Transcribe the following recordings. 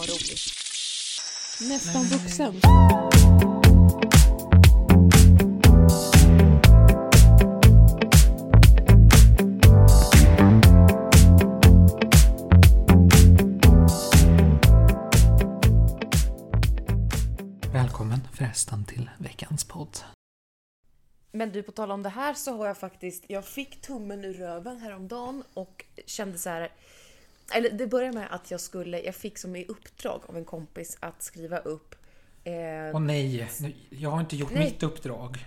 vad roligt. Nästan vuxen. Välkommen förresten till veckans podd. Men du, på tal om det här så har jag faktiskt, jag fick tummen ur röven häromdagen och kände så här. Eller det började med att jag skulle, jag fick som i uppdrag av en kompis att skriva upp eh, Åh nej, nu- jag har inte gjort Nej. mitt uppdrag.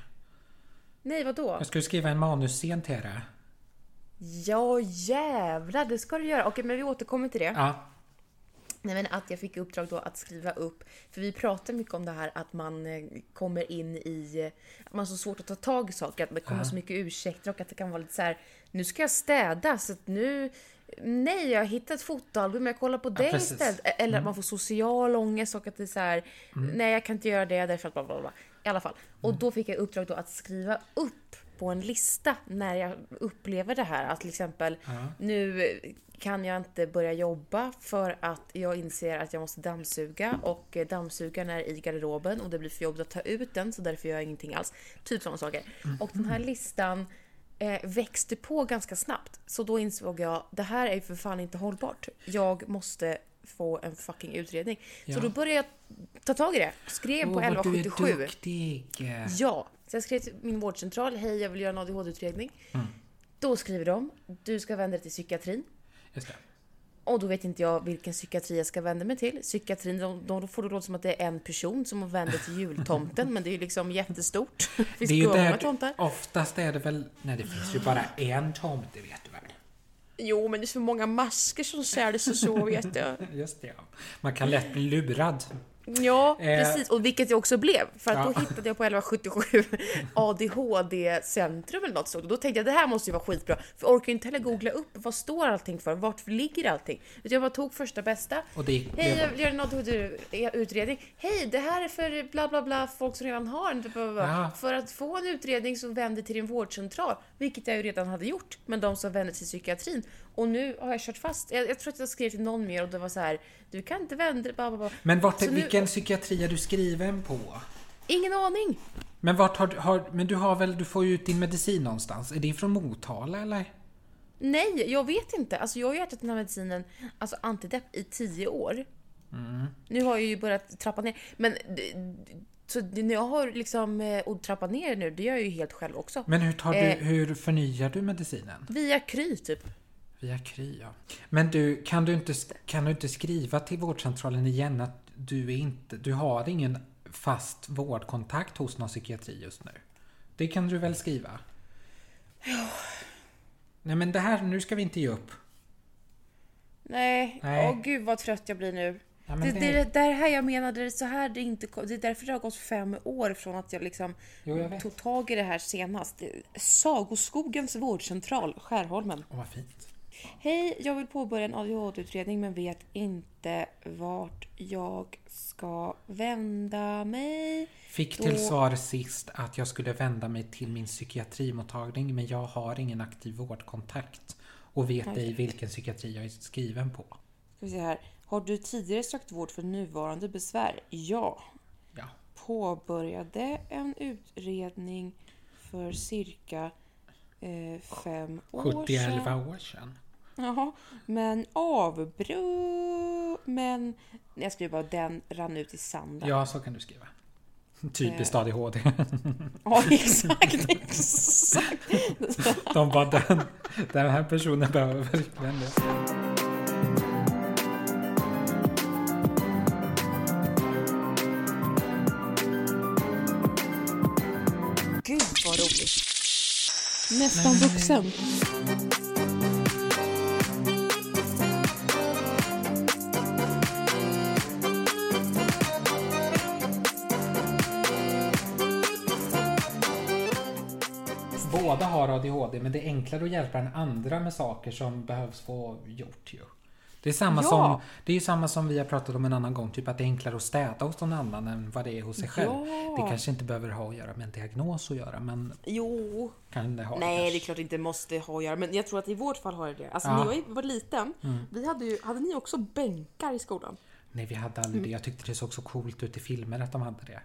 Nej, vadå? Jag skulle skriva en manusscen till det. Ja, jävlar, det ska du göra. Okej, men vi återkommer till det. Ja, Nej, men att jag fick i uppdrag då att skriva upp, för vi pratar mycket om det här att man eh, kommer in i, eh, att man har så svårt att ta tag i saker, att det kommer Ja. så mycket ursäkter och att det kan vara lite så här, nu ska jag städa så att nu, nej jag har hittat ett fotoalbum, jag kollar på det precis. istället. Eller att man får social ångest och att det är så här, nej jag kan inte göra det därför att bla bla bla. I alla fall. Och då fick jag uppdrag då att skriva upp på en lista när jag upplever det här. Att till exempel, nu kan jag inte börja jobba för att jag inser att jag måste dammsuga och dammsugaren är i garderoben och det blir för jobbigt att ta ut den så därför gör jag ingenting alls. Typ sådana saker. Och den här listan eh, växte på ganska snabbt. Så då insåg jag, det här är för fan inte hållbart. Jag måste få en fucking utredning. Ja. Så då började jag ta tag i det. Skrev på Åh, vad du är 1177. duktig. Ja, så jag skrev till min vårdcentral, hej jag vill göra en ADHD-utredning. Mm. Då skriver de, du ska vända dig till psykiatrin. Just det. Och då vet inte jag vilken psykiatri jag ska vända mig till. Psykiatrin, de, de får det låta som att det är en person som vänder till jultomten, men det är ju liksom jättestort. Det finns Det är ju där, tomtar. oftast är det väl, nej det finns ju bara en tomt, det vet du väl? Jo, men det är så många masker som säljs och så, vet jag. Just det, ja. Man kan lätt bli lurad. Ja, Eh. precis. Och vilket jag också blev. För att Ja. då hittade jag på 1177 ADHD-centrum eller något sånt. Och då tänkte jag det här måste ju vara skitbra. För jag orkar ju inte heller googla upp vad står allting för, vart ligger allting? Utan jag bara tog första bästa. Och det, Hej, jag vill göra en ADHD-utredning. Hej, det här är för bla bla bla, folk som redan har en. bla, bla, bla. Ja. För att få en utredning så vänder till din vårdcentral. Vilket jag ju redan hade gjort. Men de som vänder till psykiatrin. Och nu har jag kört fast. Jag, jag tror att jag skrev till någon mer och det var så här. Du kan inte vända bla bla bla. men vart, Så nu- vilken psykiatri är du skriven på? Ingen aning. Men vart har, har, men du har väl, du får ju ut din medicin någonstans. Är det från Motala eller? Nej, jag vet inte. Alltså jag har ju ätit den här medicinen, alltså antidepp, i tio år. Nu har jag ju börjat trappa ner. Men så när jag har liksom eh, och trappat ner nu, det gör jag ju helt själv också. Men hur, tar Eh. du, hur förnyar du medicinen? Via Kry typ. Via Kry, ja. Men du, kan du, inte, kan du inte skriva till vårdcentralen igen att du, är inte, du har ingen fast vårdkontakt hos någon psykiatri just nu? Det kan du väl skriva? Ja. Nej men det här, nu ska vi inte ge upp. Nej, Nej. åh gud vad trött jag blir nu. Ja, Det, det, det- det, det är det här jag menade, det är så här det inte Det är därför det har gått fem år från att jag liksom Jo, jag tog tag i det här senast. Sagoskogens vårdcentral, Skärholmen. Åh, vad fint. Hej, jag vill påbörja en ADHD-utredning men vet inte vart jag ska vända mig. Fick Då- till svar sist att jag skulle vända mig till min psykiatrimottagning men jag har ingen aktiv vårdkontakt och vet ej vilken psykiatri jag är skriven på. Ska vi se här. Har du tidigare sökt vård för nuvarande besvär? Ja. Ja. Påbörjade en utredning för cirka eh, fem år 70-11 sedan. år sedan. Jaha, men avbröt... Men jag skriver bara den rann ut i sanden. Ja, så kan du skriva. Typiskt Eh. ADHD. Ja, exakt, exakt. De bara den, den här personen behöver verkligen det. Gud vad roligt. Nästan vuxen. Båda har ADHD men det är enklare att hjälpa den andra med saker som behövs få gjort ju. Det är samma Ja. som Det är samma som vi har pratat om en annan gång, typ att det är enklare att städa hos någon annan än vad det är hos sig själv. Ja. Det kanske inte behöver ha att göra med en diagnos att göra, men Jo, kan det ha nej det är kanske. klart det inte måste ha att göra men jag tror att i vårt fall har det det. Alltså Ja. när jag var liten, vi hade ju, hade ni också bänkar i skolan? Nej, vi hade aldrig det. Jag tyckte det såg så coolt ut i filmer att de hade det.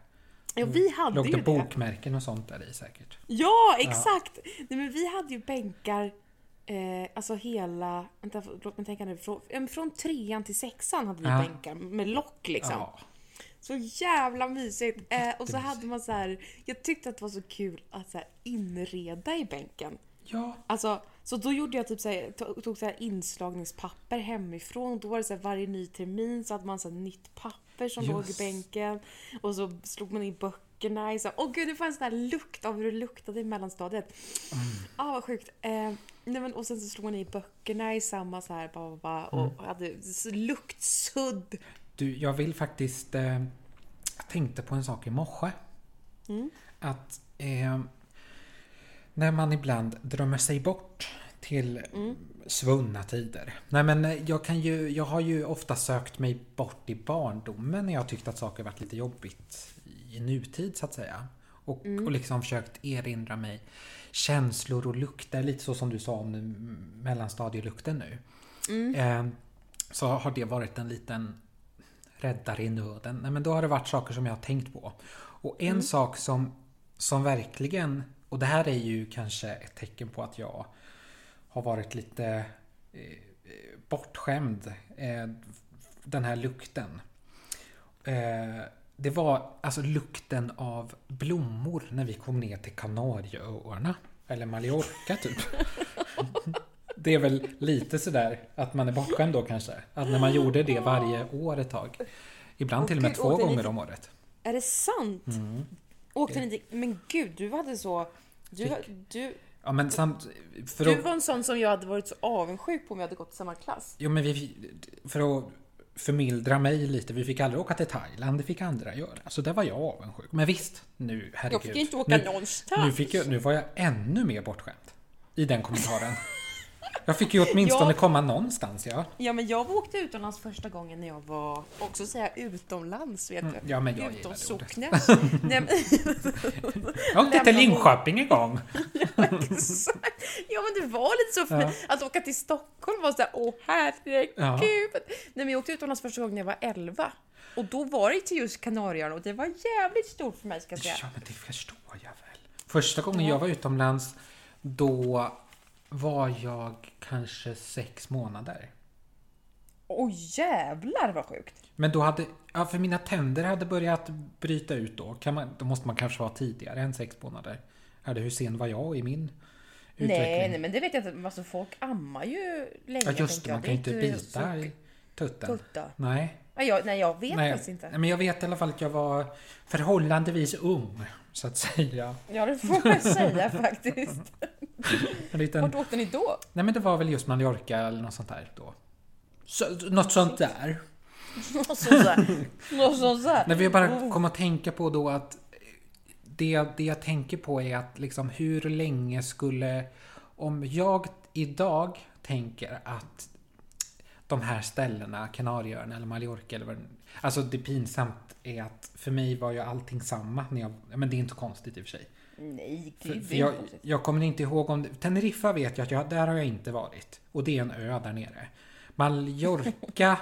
Ja, vi hade Låg ju det bokmärken och sånt där i säkert? Ja, exakt! Nej, men vi hade ju bänkar, eh, alltså hela, vänta, låt mig tänka nu, från, ja, från trean till sexan hade vi Ja. bänkar med lock liksom. Ja. Så jävla mysigt! Eh, och så hade man så här, jag tyckte att det var så kul att så inreda i bänken. Ja. Alltså, så då gjorde jag typ så här, tog, så här inslagningspapper hemifrån. Då var det så varje ny termin så hade man så nytt papper som låg i Just. bänken. Och så slog man in böckerna i så Åh gud, det fanns en sån här lukt av hur det luktade i mellanstadiet. Ah, vad sjukt. Eh, nej, men, och sen så slog man i böckerna i samma så här, ba, ba, ba, och hade s- luktsudd. Du, jag vill faktiskt... Eh, jag tänkte på en sak i morse. Att eh, när man ibland drömmer sig bort till svunna tider. Nej men eh, jag kan ju, jag har ju ofta sökt mig bort i barndomen när jag tyckt att saker varit lite jobbigt i nutid så att säga. Och, och liksom försökt erinra mig känslor och lukter, lite så som du sa om mellanstadielukten nu. Eh, så har det varit en liten räddare i nöden. Nej, men då har det varit saker som jag har tänkt på. Och en sak som, som verkligen, och det här är ju kanske ett tecken på att jag har varit lite eh, bortskämd. Eh, den här lukten. Eh, det var alltså lukten av blommor när vi kom ner till Kanarieöarna. Eller Mallorca typ. Det är väl lite sådär att man är bortskämd då kanske. Att när man gjorde det varje år ett tag. Ibland till och med två gånger om året. Är det sant? Mm. Åkte ni dit? Men gud, du hade så... Du, du, Ja men samt... För du att, var en sån som jag hade varit så avundsjuk på om jag hade gått i samma klass. jo, men vi, för att förmildra mig lite. Vi fick aldrig åka till Thailand. Det fick andra göra. Så där var jag avundsjuk. Men visst, nu herregud. Jag fick inte åka nu, någonstans. nu, fick jag, nu var jag ännu mer bortskämd. I den kommentaren. Jag fick ju åtminstone Ja. komma någonstans ja. Ja, men jag åkte utomlands första gången när jag var, också säga utomlands, vet du. Mm, ja, men jag Utom socknen. Nej, men, Jag åkte till Linköping en gång. exakt. Ja, men det var lite så för mig. Att åka till Stockholm var såhär, åh herregud. Ja. Nej, men jag åkte utomlands första gången när jag var 11. Och då var det till just Kanarieöarna och det var jävligt stort för mig ska jag säga. Ja, men det förstår jag väl. Första gången jag var utomlands, då var jag kanske sex månader. Åh jävlar vad sjukt. Men då hade, ja för mina tänder hade börjat bryta ut då. Kan man, då måste man kanske vara tidigare än sex månader. Hade hur sen var jag i min utveckling? Nej, nej, men det vet jag inte. Alltså, folk ammar ju länge. ja just det, man kan ju inte bita i tutten. Tutta. Nej. Ja, jag, nej, jag vet Nej, faktiskt inte. men jag vet i alla fall att jag var förhållandevis ung, så att säga. Ja, det får man säga faktiskt. En liten, Vart åkte ni då? nej men det var väl just Mallorca eller något sånt där då. Så, något sånt där. Något sånt där. Något sånt där. När vi bara kom att tänka på då att det, det jag tänker på är att liksom hur länge skulle... Om jag idag tänker att de här ställena, Kanarieöarna eller Mallorca eller vad Alltså det pinsamt är att för mig var ju allting samma när jag... Men det är inte konstigt i och för sig. Nej, För, gud. för är jag, jag kommer inte ihåg om... det- Teneriffa vet jag att jag, där har jag inte varit. Och det är en ö där nere. Mallorca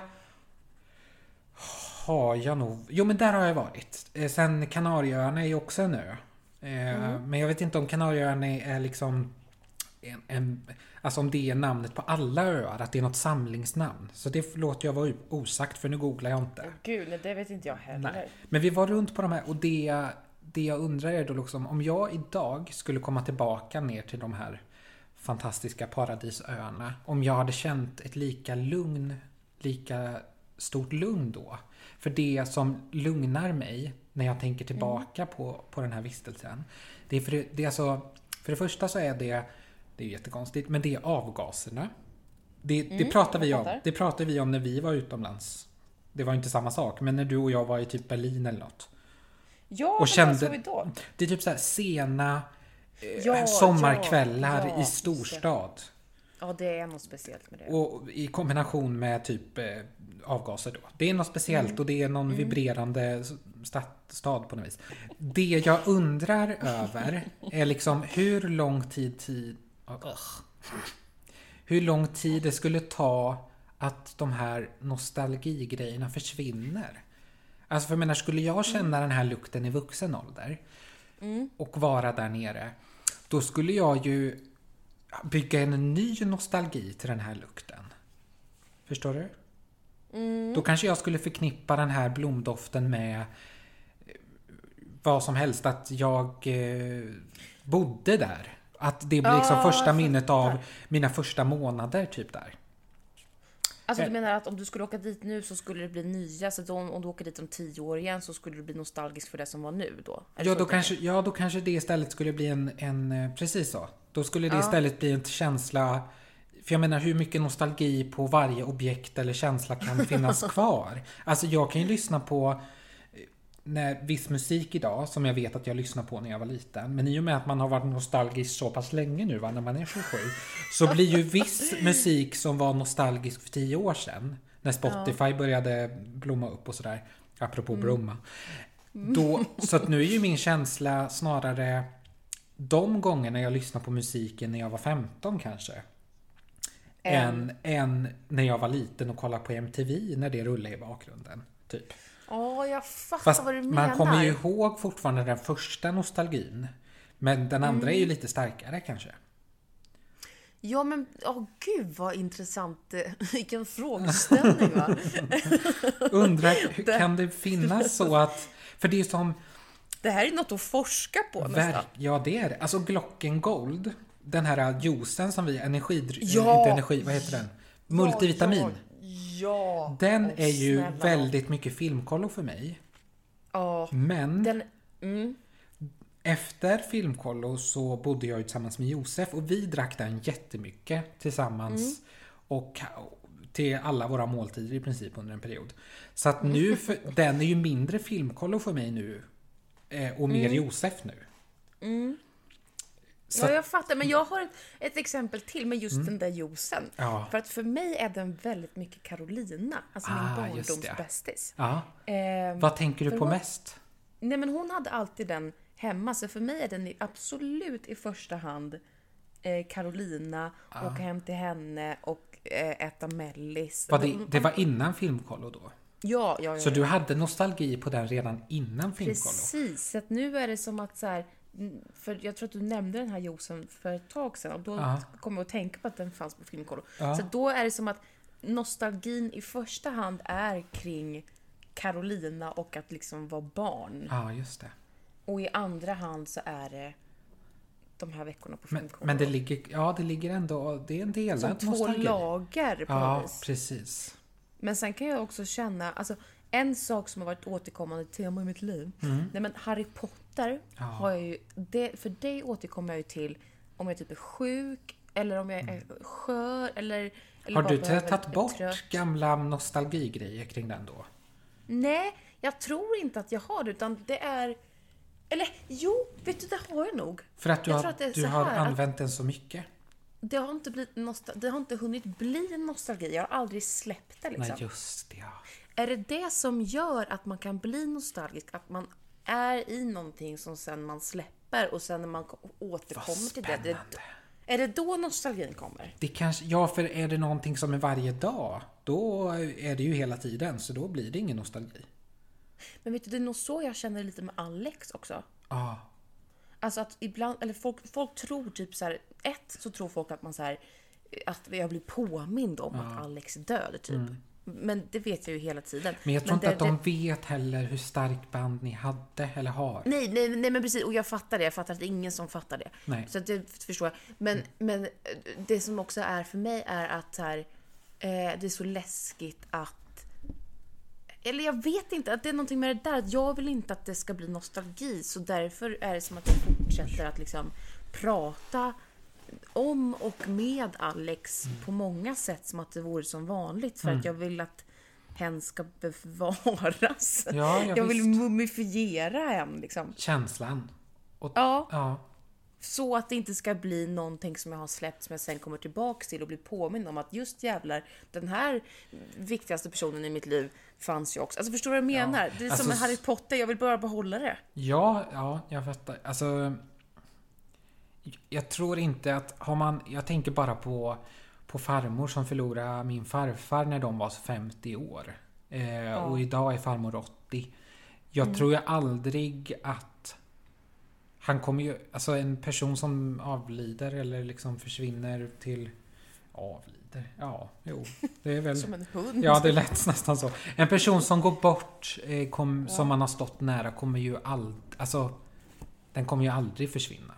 har jag nog... Jo men där har jag varit. Eh, Sen Kanarieöarna är ju också en ö. Eh, Men jag vet inte om Kanarieöarna är liksom... En, en, alltså om det är namnet på alla öar, att det är något samlingsnamn. Så det låter jag vara osagt för nu googlar jag inte. Gud, nej, det vet inte jag heller. Nej. Men vi var runt på de här och det, det jag undrar är då liksom om jag idag skulle komma tillbaka ner till de här fantastiska paradisöarna. Om jag hade känt ett lika lugn, lika stort lugn då. För det som lugnar mig när jag tänker tillbaka på, på den här vistelsen. Det är för det, är alltså, för det första så är det, det är jättekonstigt, men det är avgaserna. Det, det, pratar vi om, det pratar vi om när vi var utomlands. Det var inte samma sak, men när du och jag var i typ Berlin eller något. Ja, Och kände- vi då? Det är typ så här sena eh, Ja, sommarkvällar ja, i storstad. Ja, det är något speciellt med det. Och i kombination med typ eh, avgaser då. Det är något speciellt Mm. och det är någon vibrerande s- sta- stad på något vis. Det jag undrar över är liksom hur lång tid, tid hur lång tid det skulle ta att de här nostalgigrejerna försvinner. Alltså för jag menar, skulle jag känna den här lukten i vuxen ålder och vara där nere, då skulle jag ju bygga en ny nostalgi till den här lukten. Förstår du? Då kanske jag skulle förknippa den här blomdoften med eh, vad som helst, att jag eh, bodde där. Att det blir liksom Ja, första minnet av mina första månader typ där. Alltså Eh. du menar att om du skulle åka dit nu så skulle det bli nya, så om, om du åker dit om tio år igen så skulle du bli nostalgisk för det som var nu då? Det Ja då, kanske, ja, då kanske det istället skulle bli en, en eh, precis så. Då skulle det Ja. istället bli en känsla för jag menar hur mycket nostalgi på varje objekt eller känsla kan finnas kvar? Alltså jag kan ju lyssna på eh, när, viss musik idag som jag vet att jag lyssnade på när jag var liten. Men i och med att man har varit nostalgisk så pass länge nu va, när man är 27. Så blir ju viss musik som var nostalgisk för 10 år sedan. När Spotify började blomma upp och sådär. Apropå blomma. Då, så att nu är ju min känsla snarare de gångerna jag lyssnade på musiken när jag var 15 kanske. Än, än när jag var liten och kollade på MTV när det rullade i bakgrunden. Typ. Ja, jag fattar Fast vad du menar. man kommer ju ihåg fortfarande den första nostalgin. Men den andra Mm. är ju lite starkare kanske. Ja men, åh gud vad intressant. Vilken frågeställning va? Undrar, hur kan det finnas så att... För det är som... Det här är något att forska på nästan. Ja, det är det. Alltså Glocken Gold. Den här juicen som vi... Energidryck... Ja! Inte energi, vad heter den? Multivitamin. Ja, ja. Den Åh, är ju snälla. väldigt mycket filmkollo för mig. Ja, Men den... Mm. efter filmkollo så bodde jag tillsammans med Josef och vi drack den jättemycket tillsammans. Mm. Och till alla våra måltider i princip under en period. Så att Mm. nu, för, den är ju mindre filmkollo för mig nu. eh, Och mer Josef nu. Så Mm. Ja, jag fattar. Men jag har ett, ett exempel till med just den där juicen. Mm. Ja. För att för mig är den väldigt mycket Carolina. Alltså Ah, min barndomsbästis. Ja. Eh, Vad tänker du på hon- mest? Nej men hon hade alltid den hemma, så för mig är den absolut i första hand eh, Carolina, Ah. åka hem till henne och eh, äta mellis. Var det, det var innan filmkollo då? Ja, ja, ja. Så du hade nostalgi på den redan innan filmkollo? Precis, så att nu är det som att så här, mm, för jag tror att du nämnde den här juicen för ett tag sedan och då Ja. kom jag att tänka på att den fanns på filmkollo. Så då är det som att nostalgin i första hand är kring Carolina och att liksom vara barn. Ja, just det. Och i andra hand så är det de här veckorna på Men, filmkollo. men det ligger, ja, det ligger ändå, det är en Som delad två nostalgi. lager på Ja, precis. Men sen kan jag också känna, alltså en sak som har varit återkommande tema i mitt liv. Nej men Harry Potter Mm. Ja. har jag ju, det, för det återkommer jag ju till om jag typ är sjuk eller om jag är skör eller... eller Har du tagit bort trött. gamla nostalgigrejer kring den då? Nej, jag tror inte att jag har det utan det är... Eller jo, vet du det har jag nog. För att du Jag har, att du har använt den så mycket? Det har inte, blivit nostal- det har inte hunnit bli nostalgi. Jag har aldrig släppt det liksom. Nej, just det. Ja. Är det det som gör att man kan bli nostalgisk? Att man är i någonting som sen man släpper och sen när man ko- återkommer till det, det. Är det då nostalgin kommer? Det kanske, ja, för är det någonting som är varje dag, då är det ju hela tiden, så då blir det ingen nostalgi. Men vet du, det är nog så jag känner lite med Alex också. Ja, Alltså att ibland, eller folk, folk tror typ så här, ett så tror folk att man så här, att jag blir påmind om att Alex är död typ. Men det vet jag ju hela tiden. men jag tror inte det- att de vet heller hur stark band ni hade eller har. Nej, nej, nej men precis. Och jag fattar det. Jag fattar att det är ingen som fattar det. Nej. Så det förstår jag. Men, men eh, det som också är för mig är att här, eh, det är så läskigt att eller jag vet inte, att det är någonting med det där. Att jag vill inte att det ska bli nostalgi. Så därför är det som att jag fortsätter att liksom prata om och med Alex Mm. på många sätt som att det vore som vanligt. För att jag vill att hen ska bevaras. Ja, ja, jag vill visst. mumifiera hen liksom. Känslan. Och, Ja, ja. så att det inte ska bli någonting som jag har släppt som jag sen kommer tillbaks till och blir påmind om att just jävlar, den här viktigaste personen i mitt liv fanns ju också. Alltså förstår du vad jag menar? Det är Alltså, som med Harry Potter, jag vill bara behålla det. Ja, ja, jag fattar. Alltså... Jag tror inte att har man... Jag tänker bara på på farmor som förlorade min farfar när de var 50 år. Eh, Och idag är farmor 80. Jag Mm. tror ju aldrig att han kommer ju, alltså en person som avlider eller liksom försvinner till avlider, ja, jo, det är väl Som en hund. Ja, det lät nästan så. En person som går bort, eh, kom, Ja. som man har stått nära, kommer ju aldrig... Alltså, den kommer ju aldrig försvinna.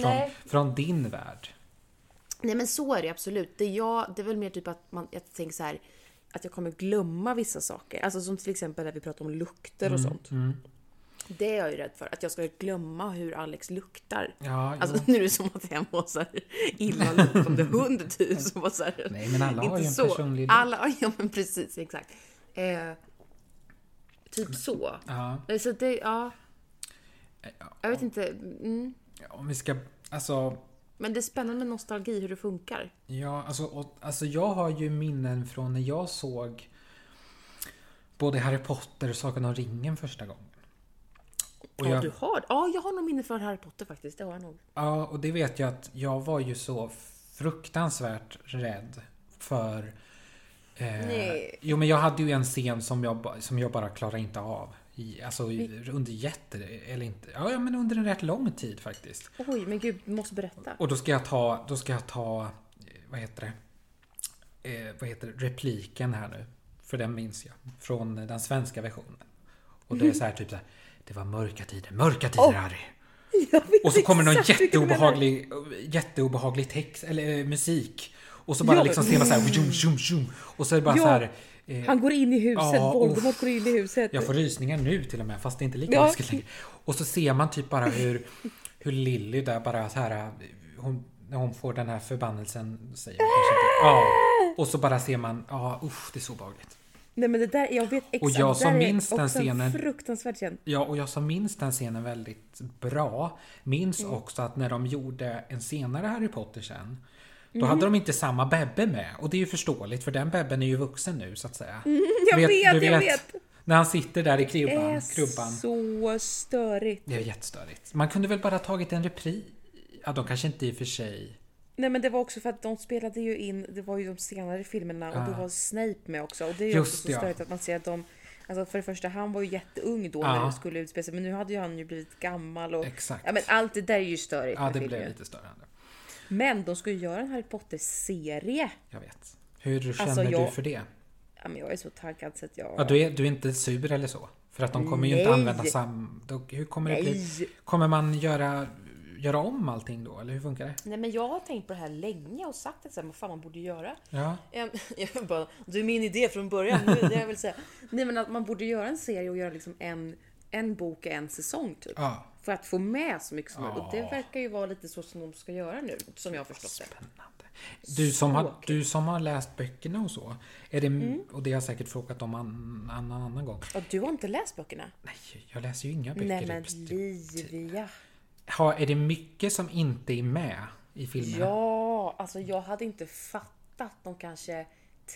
Från, från din värld. Nej men så är det absolut. Det, är jag, det är väl mer typ att man, jag tänker så här att jag kommer glömma vissa saker. Alltså som till exempel när vi pratar om lukter och sånt. Mm. Det är jag ju rädd för. Att jag ska glömma hur Alex luktar. Ja, Alltså jo. nu är det som att jag var så här illaluktande hund typ. Som var så här, Nej, men alla har ju en så. personlig lukt. Alla, ja men precis, exakt. Eh, typ så. Ja, Eh, Så det, ja. ja, Jag vet inte. Mm. Om vi ska... Alltså, Men det är spännande med nostalgi, hur det funkar. ja, alltså, och, alltså jag har ju minnen från när jag såg både Harry Potter och Sagan om ringen första gången. Och Ja, jag, du har? Ja, jag har nog minne för Harry Potter faktiskt. Det har jag nog. Ja, och det vet jag att jag var ju så fruktansvärt rädd för... Eh, Nej. Jo, men jag hade ju en scen som jag, som jag bara klarade inte av. Alltså i, under jätte... Eller inte... Ja, men under en rätt lång tid faktiskt. Oj, men gud, du måste berätta. Och då ska jag ta... Då ska jag ta... eh, Vad heter det? Eh, vad heter det? Repliken här nu. För den minns jag. Från den svenska versionen. Och det är så här typ så här. Det var mörka tider, mörka tider Åh, Harry. Och så kommer någon jätteobehaglig, jätteobehaglig text, eller eh, musik. Och så bara Ja. liksom ser man så här, zoom, zoom, zoom. Och så är det bara Ja. så här. Eh, Han går in i huset, Ja, Voldemort går in i huset. jag får rysningar nu till och med, fast det är inte lika Ja. läskigt längre. Och så ser man typ bara hur, hur Lilly där bara så här, hon, när hon får den här förbannelsen, säger man kanske inte. Ja. Och så bara ser man, ja usch, det är så obehagligt. Nej men det där, jag vet exakt. Och jag som minns den scenen- Fruktansvärt känd. Ja, och jag som minns den scenen väldigt bra, minns Mm. också att när de gjorde en senare Harry Potter sen, då Mm. hade de inte samma Bebbe med. Och det är ju förståeligt, för den Bebben är ju vuxen nu så att säga. Jag Du vet, du jag vet. När han sitter där i Det krubban. är krubban. så störigt. Det är jättestörigt. Man kunde väl bara tagit en repris? Ja, de kanske inte i och för sig... Nej men det var också för att de spelade ju in, det var ju de senare filmerna och då Ah. var Snape med också. Och det är ju Just också så ja. störigt att man ser att de Alltså för det första, han var ju jätteung då Ja. när det skulle utspela sig, men nu hade ju han ju blivit gammal och... Exakt. Ja men allt det där är ju störigt Ja, det blev lite störande. Men de ska ju göra en Harry Potter-serie. Jag vet. Hur känner Alltså, du jag- för det? Ja men jag är så taggad så att jag... Ja, du, är, du är inte sur eller så? För att de kommer ju inte Nej. använda sam... Hur kommer det bli? Nej! Kommer man göra, göra om allting då? Eller hur funkar det? Nej men jag har tänkt på det här länge och sagt att vad fan man borde göra. Ja. En- Jag bara, du är min idé från början. Nu är det jag vill säga. Nej men att man borde göra en serie och göra liksom en, en bok och en säsong typ. Ja. För att få med så mycket som möjligt. Och det Ja. verkar ju vara lite så som de ska göra nu, som jag har förstått det. Spännande. Du som, Så har, kul. Mm. du som har läst böckerna och så. Är det, Och det har jag säkert frågat om en annan, annan gång. Och du har inte läst böckerna? Nej, jag läser ju inga böcker. Nej men typ. Livia. Har, är det mycket som inte är med i filmerna? Ja, alltså jag hade inte fattat de kanske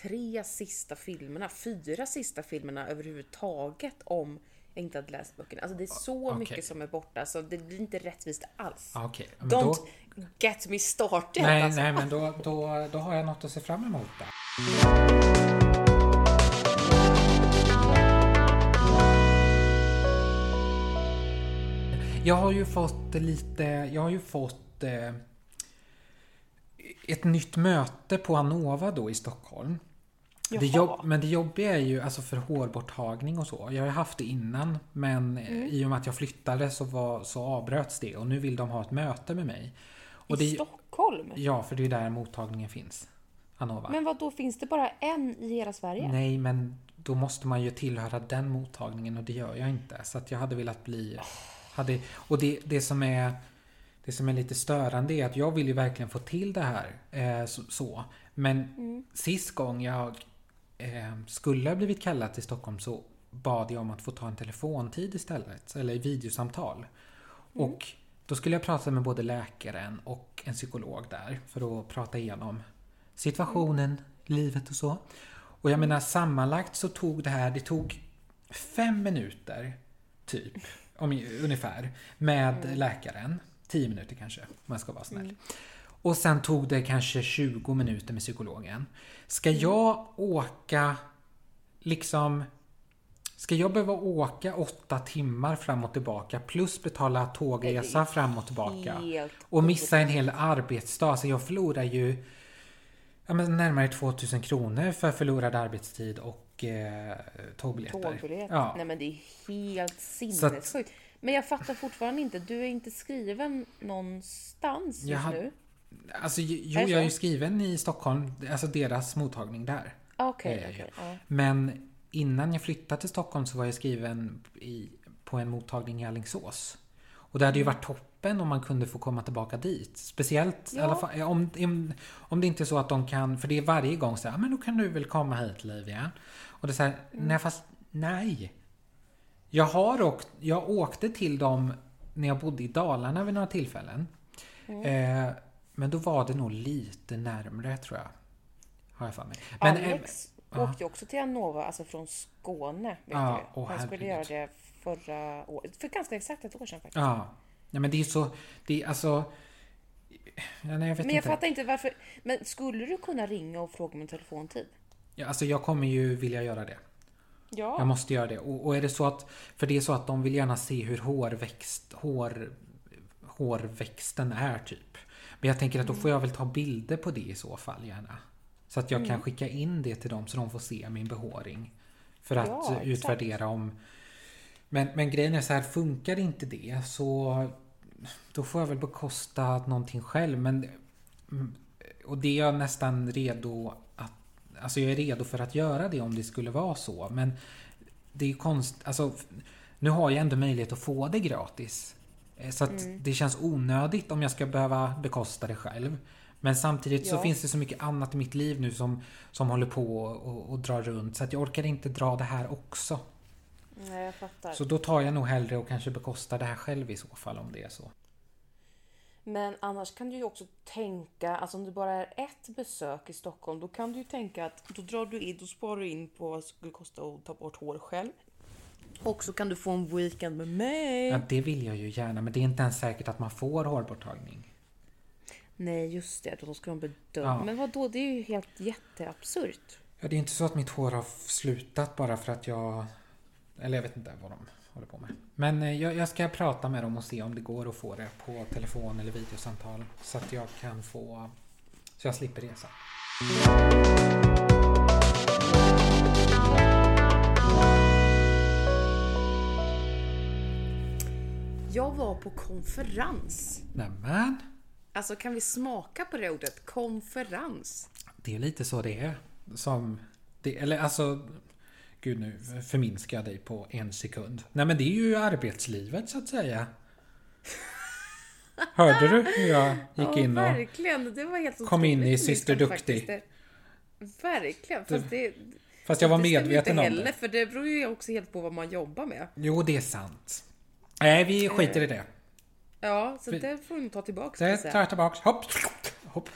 tre sista filmerna, fyra sista filmerna överhuvudtaget om inte hade läst böckerna. Alltså det är så Okej. mycket som är borta så det blir inte rättvist alls. Ah, Okej, men Don't då, get me started nej, alltså. nej, men då, då, då har jag något att se fram emot där. Jag har ju fått lite, jag har ju fått eh, ett nytt möte på Anova då i Stockholm. Det jobb, men det jobbiga är ju alltså för hårborttagning och så. Jag har ju haft det innan men Mm. i och med att jag flyttade så, var, så avbröts det och nu vill de ha ett möte med mig. Och I det, Stockholm? Ja, för det är där mottagningen finns. Anova. Men vad då finns det bara en i hela Sverige? Nej, men då måste man ju tillhöra den mottagningen och det gör jag inte. Så att jag hade velat bli... Hade, och det, det som är... Det som är lite störande är att jag vill ju verkligen få till det här. Eh, så, så. Men sist gång jag eh, skulle ha blivit kallad till Stockholm så bad jag om att få ta en telefontid istället. Eller videosamtal. Och då skulle jag prata med både läkaren och en psykolog där för att prata igenom situationen, livet och så. Och jag menar sammanlagt så tog det här, det tog fem minuter typ, om, ungefär, med läkaren. Tio minuter kanske, om jag ska vara snäll. Och sen tog det kanske 20 minuter med psykologen. Ska Mm. jag åka liksom... Ska jag behöva åka åtta timmar fram och tillbaka plus betala tågresa fram och tillbaka? Och missa en hel arbetsdag. Så jag förlorar ju ja, men närmare 2000 kronor för förlorad arbetstid och eh, tågbiljetter. Tågbiljett. Ja. Nej men det är helt att- sinnessjukt. Men jag fattar fortfarande inte, du är inte skriven någonstans just Jag nu? Alltså, jo, jag är ju skriven i Stockholm, alltså deras mottagning där. Okej, Eh, okej. ja. Men innan jag flyttade till Stockholm så var jag skriven i, på en mottagning i Alingsås. Och det hade ju Mm. varit toppen om man kunde få komma tillbaka dit. Speciellt Ja. alla fall, om, om, om det inte är så att de kan, för det är varje gång så här, men då kan du väl komma hit Livia. Och det är så här, Mm. nej fast nej. Jag har åkt, jag åkte till dem när jag bodde i Dalarna vid några tillfällen. Mm. Eh, men då var det nog lite närmre tror jag. Har jag för mig. Men, eh, Alex ja. åkte ju också till Annova, alltså från Skåne. Vet Ja, du? Han skulle göra det förra året, för ganska exakt ett år sedan faktiskt. Ja. Nej men det är så, det är alltså... Ja, nej, jag vet Men jag inte. fattar inte varför. Men skulle du kunna ringa och fråga om en telefontid? Ja, alltså jag kommer ju vilja göra det. Ja. Jag måste göra det. Och, och är det så att, för det är så att de vill gärna se hur hårväxt, hår, hårväxten är typ. Men jag tänker att då får jag väl ta bilder på det i så fall gärna. Så att jag kan skicka in det till dem så de får se min behåring. För att Ja, utvärdera om... Men, men grejen är så här, funkar inte det så då får jag väl bekosta någonting själv. Men, mm, och det är jag nästan redo att... Alltså jag är redo för att göra det om det skulle vara så. Men det är ju konst... Alltså, nu har jag ändå möjlighet att få det gratis. Eh, Så att Mm. det känns onödigt om jag ska behöva bekosta det själv. Men samtidigt så Ja. finns det så mycket annat i mitt liv nu som, som håller på och, och drar runt. Så att jag orkar inte dra det här också. Nej, jag fattar. Så då tar jag nog hellre och kanske bekostar det här själv i så fall om det är så. Men annars kan du ju också tänka, alltså om det bara är ett besök i Stockholm, då kan du ju tänka att då drar du in, då sparar du in på vad det skulle kosta att ta bort hår själv. Och så kan du få en weekend med mig. Ja, det vill jag ju gärna men det är inte ens säkert att man får hårborttagning. Nej, just det, då ska de bedöma. Ja. Men vad då? det är ju helt jätteabsurt. Ja, det är inte så att mitt hår har slutat bara för att jag... Eller jag vet inte vad de håller på med. Men eh, jag, jag ska prata med dem och se om det går att få det på telefon eller videosamtal. Så att jag kan få... Så jag slipper resa. Jag var på konferens. Nämen! Alltså kan vi smaka på det ordet? Konferens. Det är lite så det är. Som... Det, eller alltså... Gud nu förminskar jag dig på en sekund. Nej men det är ju arbetslivet så att säga. Hörde du hur jag gick ja, in och... verkligen. Det var helt kom in i Syster Duktig. Verkligen. Fast det, Fast jag var medveten inte om heller, det. För det beror ju också helt på vad man jobbar med. Jo, det är sant. Nej, vi skiter i det. Ja, så Vi- det får nog ta tillbaka. Det tar jag tillbaks. Hopp! Hopp.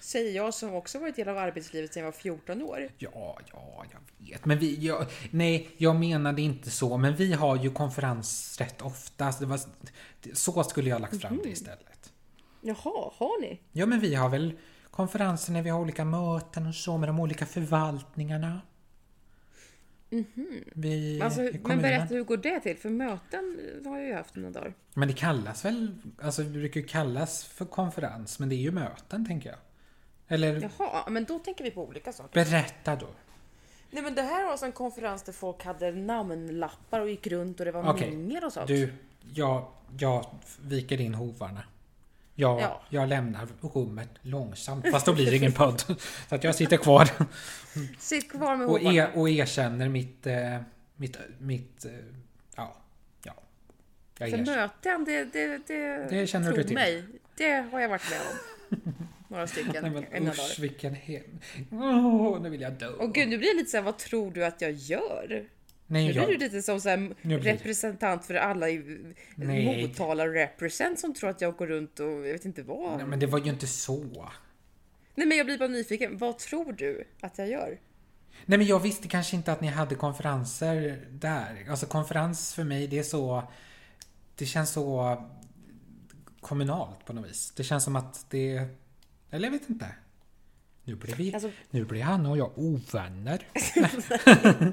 Säger jag som också varit del av arbetslivet sedan jag var 14 år. Ja, ja, jag vet. Men vi... Jag, nej, jag menade inte så. Men vi har ju konferens rätt ofta. Så, det var, så skulle jag ha lagt fram det istället. Jaha, har ni? Ja, men vi har väl konferenser när vi har olika möten och så med de olika förvaltningarna. Vi, Alltså, men berätta, hur går det till? För möten har jag ju haft några dagar. Men det kallas väl, alltså det brukar ju kallas för konferens, men det är ju möten tänker jag. Eller Jaha, men då tänker vi på olika saker. berätta då. Nej men det här var alltså en konferens där folk hade namnlappar och gick runt och det var mingel och sånt. Du, jag, jag viker in hovarna. Jag, Ja. jag lämnar rummet långsamt, fast då blir det ingen podd. Så att jag sitter kvar Sitt kvar med och, er, och erkänner mitt, eh, mitt, mitt, eh, ja, ja. Jag För möten, det, det, det, Det känner tro du till. mig, det har jag varit med om. Några stycken. Nej men usch dagar. vilken hem... Åh, nu vill jag dö. Och gud, nu blir det lite såhär, vad tror du att jag gör? Nu Nej, blir jag, du lite som så här, Nu blir representant för alla i Nej. Motala represent som tror att jag går runt och jag vet inte vad. Nej, men det var ju inte så. Nej men jag blir bara nyfiken, vad tror du att jag gör? Nej men jag visste kanske inte att ni hade konferenser där. Alltså konferens för mig det är så... Det känns så kommunalt på något vis. Det känns som att det... Eller jag vet inte. Nu blir, vi, Alltså- nu blir han och jag ovänner.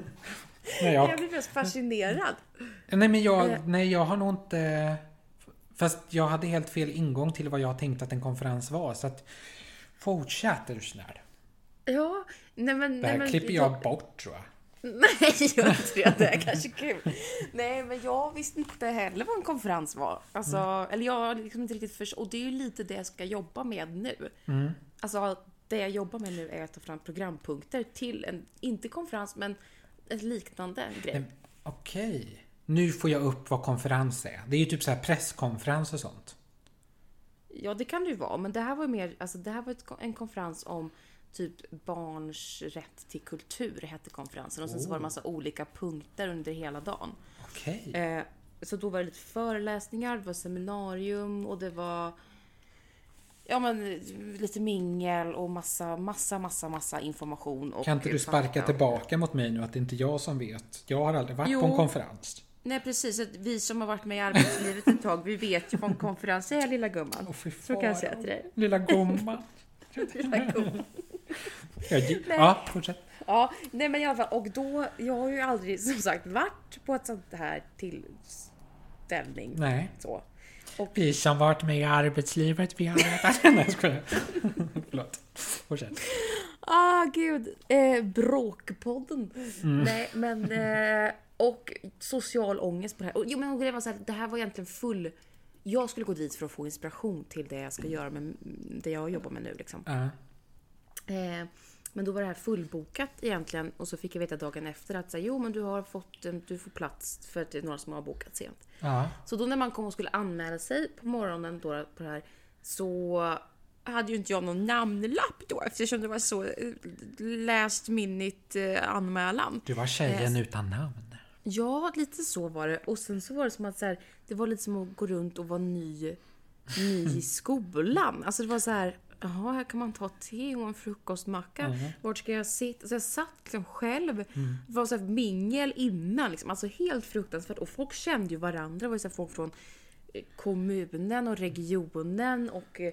nej, Jag jag, blir mest fascinerad. nej, men jag, Eh. nej, jag har nog inte... Fast jag hade helt fel ingång till vad jag tänkte att en konferens var. Så att fortsätt är du snäll. Ja, nej men... Det här nej, men, klipper jag bort tror jag. Nej, gör inte det. Det är kanske kul. Nej, men jag visste inte heller vad en konferens var. Alltså, Mm. eller jag har liksom inte riktigt förstått. Och det är ju lite det jag ska jobba med nu. Mm. Alltså, det jag jobbar med nu är att ta fram programpunkter till en, inte konferens, men en liknande grej. Okej. Nu får jag upp vad konferens är. Det är ju typ så här presskonferens och sånt. Ja, det kan det ju vara, men det här var ju mer, alltså det här var ett, en konferens om typ barns rätt till kultur, hette konferensen. Och sen så var det massa olika punkter under hela dagen. Okej. Eh, så då var det lite föreläsningar, det var seminarium och det var Ja men lite mingel och massa, massa, massa, massa information. Och Kan inte du sparka tillbaka mot mig nu att det inte är jag som vet? Jag har aldrig varit Jo. på en konferens. Nej precis, att vi som har varit med i arbetslivet ett tag, vi vet ju vad en konferens är lilla gumman. Åh, fy Så kan jag säga till dig. Lilla gumman. Lilla gumman. Jag, ja, fortsätt. Ja, nej men i alla fall, och då, jag har ju aldrig som sagt varit på ett sånt här tillställning. Nej. Så. Vi som varit med i arbetslivet, vi har vetat. Nej, jag skojar. Förlåt. Fortsätt. Ah, gud. Eh, bråkpodden. Mm. Nej, men... Eh, och social ångest på det här. Och, jo, men grejen var så här, det här var egentligen full... Jag skulle gå dit för att få inspiration till det jag ska göra med det jag jobbar med nu. Liksom. Ja. Eh, men då var det här fullbokat egentligen och så fick jag veta dagen efter att så här, jo men du har fått du får plats för att det är några som har bokat sent. ja. Så då när man kom och skulle anmäla sig på morgonen då på det här så hade ju inte jag någon namnlapp då eftersom det var så eh, last minute eh, anmälan. Du var tjejen utan namn. Ja, lite så var det. Och sen så var det som att så här, det var lite som att gå runt och vara ny, ny i skolan. Alltså det var så här, jaha, här kan man ta te och en frukostmacka. Vart ska jag sitta? Så jag satt liksom själv. Det var så här mingel innan liksom. Alltså helt fruktansvärt. Och folk kände ju varandra. Det var så här folk från eh, kommunen och regionen och eh,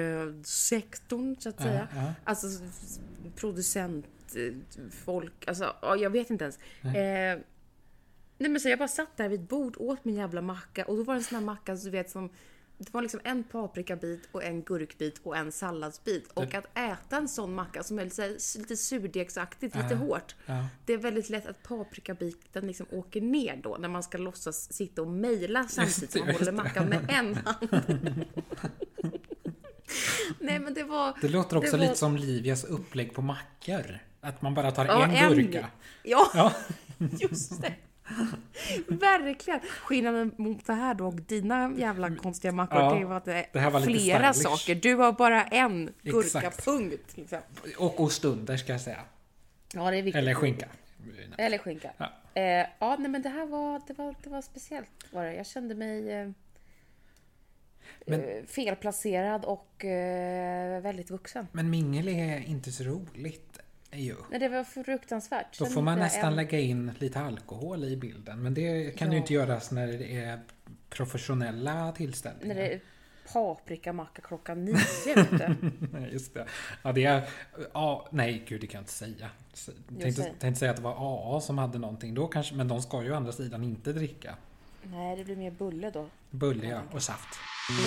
kultursektorn så att säga. ja. Alltså s- producent, eh, folk, alltså ja, jag vet inte ens. Eh, nej men så jag bara satt där vid ett bord, åt min jävla macka och då var det en sån här macka så du vet som det var liksom en paprikabit och en gurkbit och en salladsbit. Och att äta en sån macka som är lite, surdegsaktigt, lite Ja. hårt. Ja. Det är väldigt lätt att paprikabiten liksom åker ner då när man ska låtsas sitta och mejla samtidigt som man håller mackan med en hand. Nej men det var... Det låter också det var- lite som Livias upplägg på mackor. Att man bara tar Ja, en en. gurka. Ja, Ja. just det. Verkligen. Skillnaden mot det här då och dina jävla konstiga mackor, Ja, det var att det det här var flera saker. Du har bara en Exakt. gurkapunkt. Liksom. Och ost under ska jag säga. Ja, det är viktigt. Eller skinka. Eller skinka. Ja. Eh, ja, nej, men det här var, det var, det var speciellt. Var det. Jag kände mig eh, Men- eh, felplacerad och eh, väldigt vuxen. Men mingel är inte så roligt. Ju. Nej, det var fruktansvärt. Då får man jag nästan en- lägga in lite alkohol i bilden. Men det kan ju Ja. inte göras när det är professionella tillställningar. När det är paprikamacka klockan nio, du. Nej, just det. Ja, det är... Ja, nej, gud, det kan jag inte säga. Så- Tänkte, tänkte säga att det var AA som hade någonting då kanske, men de ska ju å andra sidan inte dricka. Nej, det blir mer bulle då. Bulle, ja, och saft.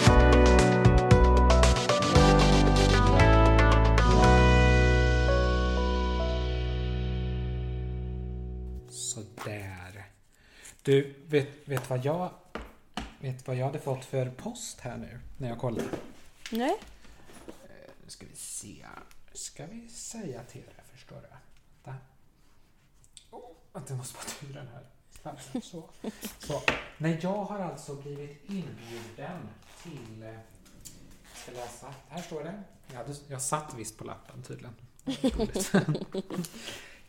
Sådär. Du, vet, vet vad jag... Vet vad jag hade fått för post här nu, när jag kollade? Nej. Nu ska vi se. Ska vi säga till det, förstår du? Vänta. Oh, jag måste bara ta den här. Så. Så. Nej, jag har alltså blivit inbjuden till... eh, Jag ska läsa. Här står det. Jag, hade, jag satt visst på lappen tydligen.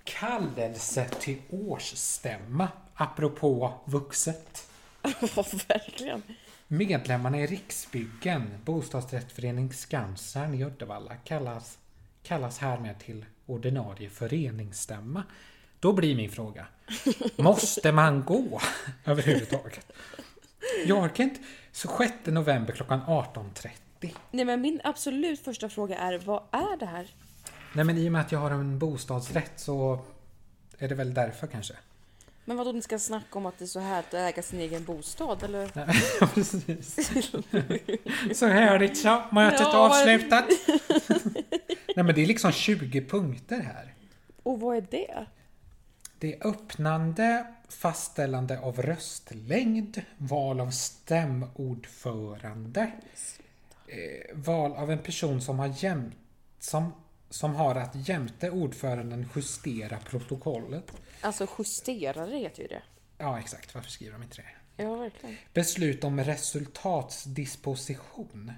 Kallelse till årsstämma, apropå vuxet. Ja, verkligen. Medlemmarna i Riksbyggen, bostadsrättsförening Skansen i Uddevalla kallas, kallas härmed till ordinarie föreningsstämma. Då blir min fråga, måste man gå överhuvudtaget? Jag orkar inte. Så 6 november klockan 18.30 Nej men min absolut första fråga är, vad är det här? Nej men i och med att jag har en bostadsrätt så är det väl därför kanske. Men vadå, ni ska snacka om att det är så här att äga sin egen bostad eller? Ja, precis. Så härligt så, mötet Ja, avslutat. Nej men det är liksom 20 punkter här. Och vad är det? Det är öppnande, fastställande av röstlängd, val av stämordförande, eh, val av en person som har, jäm, som, som har att jämte ordföranden justera protokollet. Alltså justerare heter ju det. Ja, exakt. Varför skriver de inte det? Ja, verkligen. Beslut om resultatsdisposition.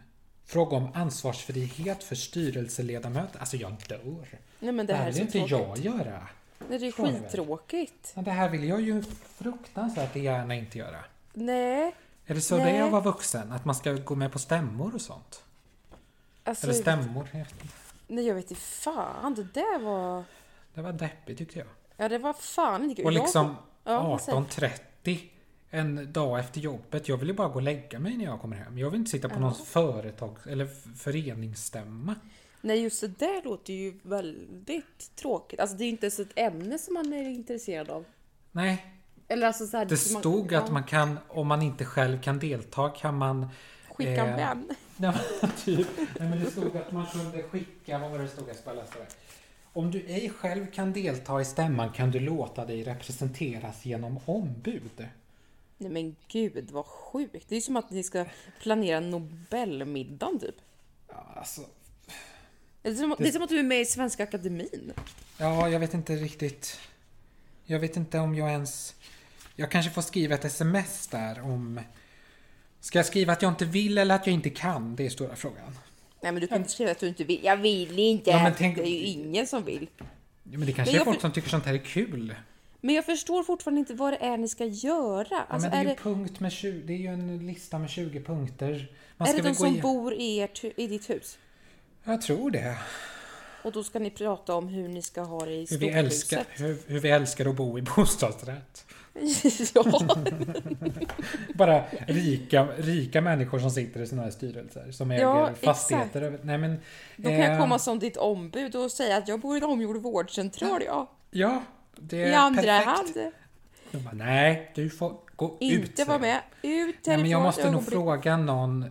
Fråga om ansvarsfrihet för styrelseledamöter. Alltså jag dör. Nej men det Det här här är vill inte tråkigt. jag göra. Nej, det är väl. skittråkigt. Men det här vill jag ju fruktansvärt gärna inte göra. Nej. Är det så Nej. det är att vara vuxen? Att man ska gå med på stämmor och sånt? Alltså, Eller stämmor? jag vet inte. Nej jag vet inte fan. Det där var... Det var deppigt tyckte jag. Ja det var fan inte kul. Och liksom Ja, vad säger- 18.30 en dag efter jobbet. Jag vill ju bara gå och lägga mig när jag kommer hem. Jag vill inte sitta på Ja. någon företag eller föreningsstämma. Nej just det där låter ju väldigt tråkigt. Alltså det är ju inte ens ett ämne som man är intresserad av. Nej, Eller alltså så här, det som stod ja, att man kan, om man inte själv kan delta kan man... Skicka en eh, vän. Nej, men typ. Nej, men det stod att man kunde skicka, vad var det det stod? Jag ska bara läsa det. Om du ej själv kan delta i stämman kan du låta dig representeras genom ombud. Nej men gud vad sjukt. Det är som att ni ska planera Nobelmiddagen typ. Ja, alltså, Det är, som, det är som att du är med i Svenska Akademin. ja, jag vet inte riktigt. Jag vet inte om jag ens... Jag kanske får skriva ett sms där om... Ska jag skriva att jag inte vill eller att jag inte kan? Det är stora frågan. Nej men du kan inte skriva att du inte vill. Jag vill inte. Ja, men tänk- Det är ju ingen som vill. Ja, Men det kanske Men är folk för- som tycker sånt här är kul. Men jag förstår fortfarande inte vad det är ni ska göra. Ja, Alltså, men det är, är, ju det, punkt med 20, det är ju en lista med 20 punkter. Man är ska det de som igen- bor i, i ditt hus? Jag tror det. Och då ska ni prata om hur ni ska ha det i Hur vi, älskar, hur, hur vi älskar att bo i bostadsrätt. ja. Bara rika, rika människor som sitter i sådana här styrelser. Som äger Ja, fastigheter. Nej, men, Då kan jag eh, komma som ditt ombud och säga att jag bor i en omgjord vårdcentral, ja. Ja, det är I andra perfekt. hand. Bara, nej, du får gå ut. Inte vara med. Ut Nej, men jag härifrån måste nog fråga någon.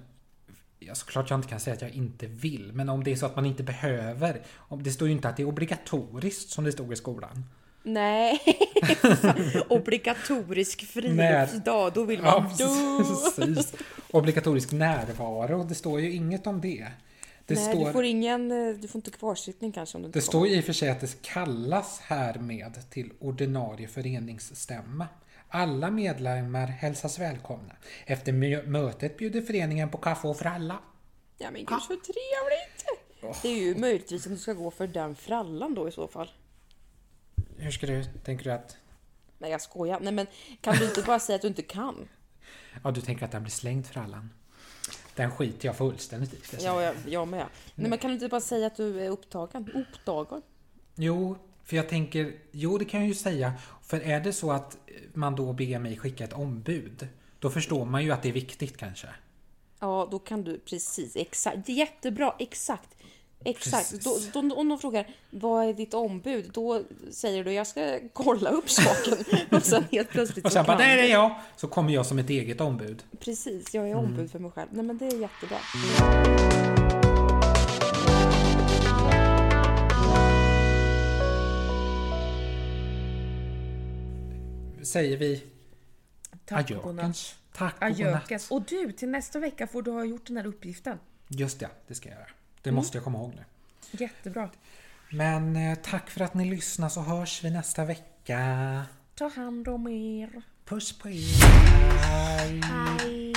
Ja, såklart jag inte kan säga att jag inte vill, men om det är så att man inte behöver. Om det står ju inte att det är obligatoriskt som det stod i skolan. Nej. Obligatorisk friluftsdag, då vill Ja, man dö. precis. Obligatorisk närvaro, det står ju inget om det. Det, Nej, står, du får ingen, eh, du får inte kvarsittning kanske om du inte det står ju i och för sig att det kallas härmed till ordinarie föreningsstämma. Alla medlemmar hälsas välkomna. Efter mö- mötet bjuder föreningen på kaffe och fralla. Ja men gud så trevligt! Det är ju möjligtvis att du ska gå för den frallan då i så fall. Hur ska du, tänker du att... Nej jag skojar. Nej men kan du inte bara säga att du inte kan? Ja, du tänker att den blir slängd frallan? Den skiter jag fullständigt i. Ja, jag, jag med. Nej men kan du inte bara säga att du är upptagen? Upptagen? Jo, för jag tänker, jo det kan jag ju säga. För är det så att man då ber mig skicka ett ombud, då förstår man ju att det är viktigt kanske. Ja, då kan du precis exakt. Jättebra, exakt. Exakt. Då, då, om de frågar vad är ditt ombud? Då säger du jag ska kolla upp saken. Och sen helt plötsligt Och så sen bara, där är jag! Så kommer jag som ett eget ombud. Precis, jag är ombud för mig själv. Nej men det är jättebra. Säger vi Tack och godnatt. ajökens. Tack och Ajökens. godnatt. Och du, till nästa vecka får du ha gjort den här uppgiften. Just det, det ska jag göra. Det Mm. måste jag komma ihåg nu. Jättebra. Men eh, tack för att ni lyssnar så hörs vi nästa vecka. Ta hand om er. Puss på er. Hej. Hej.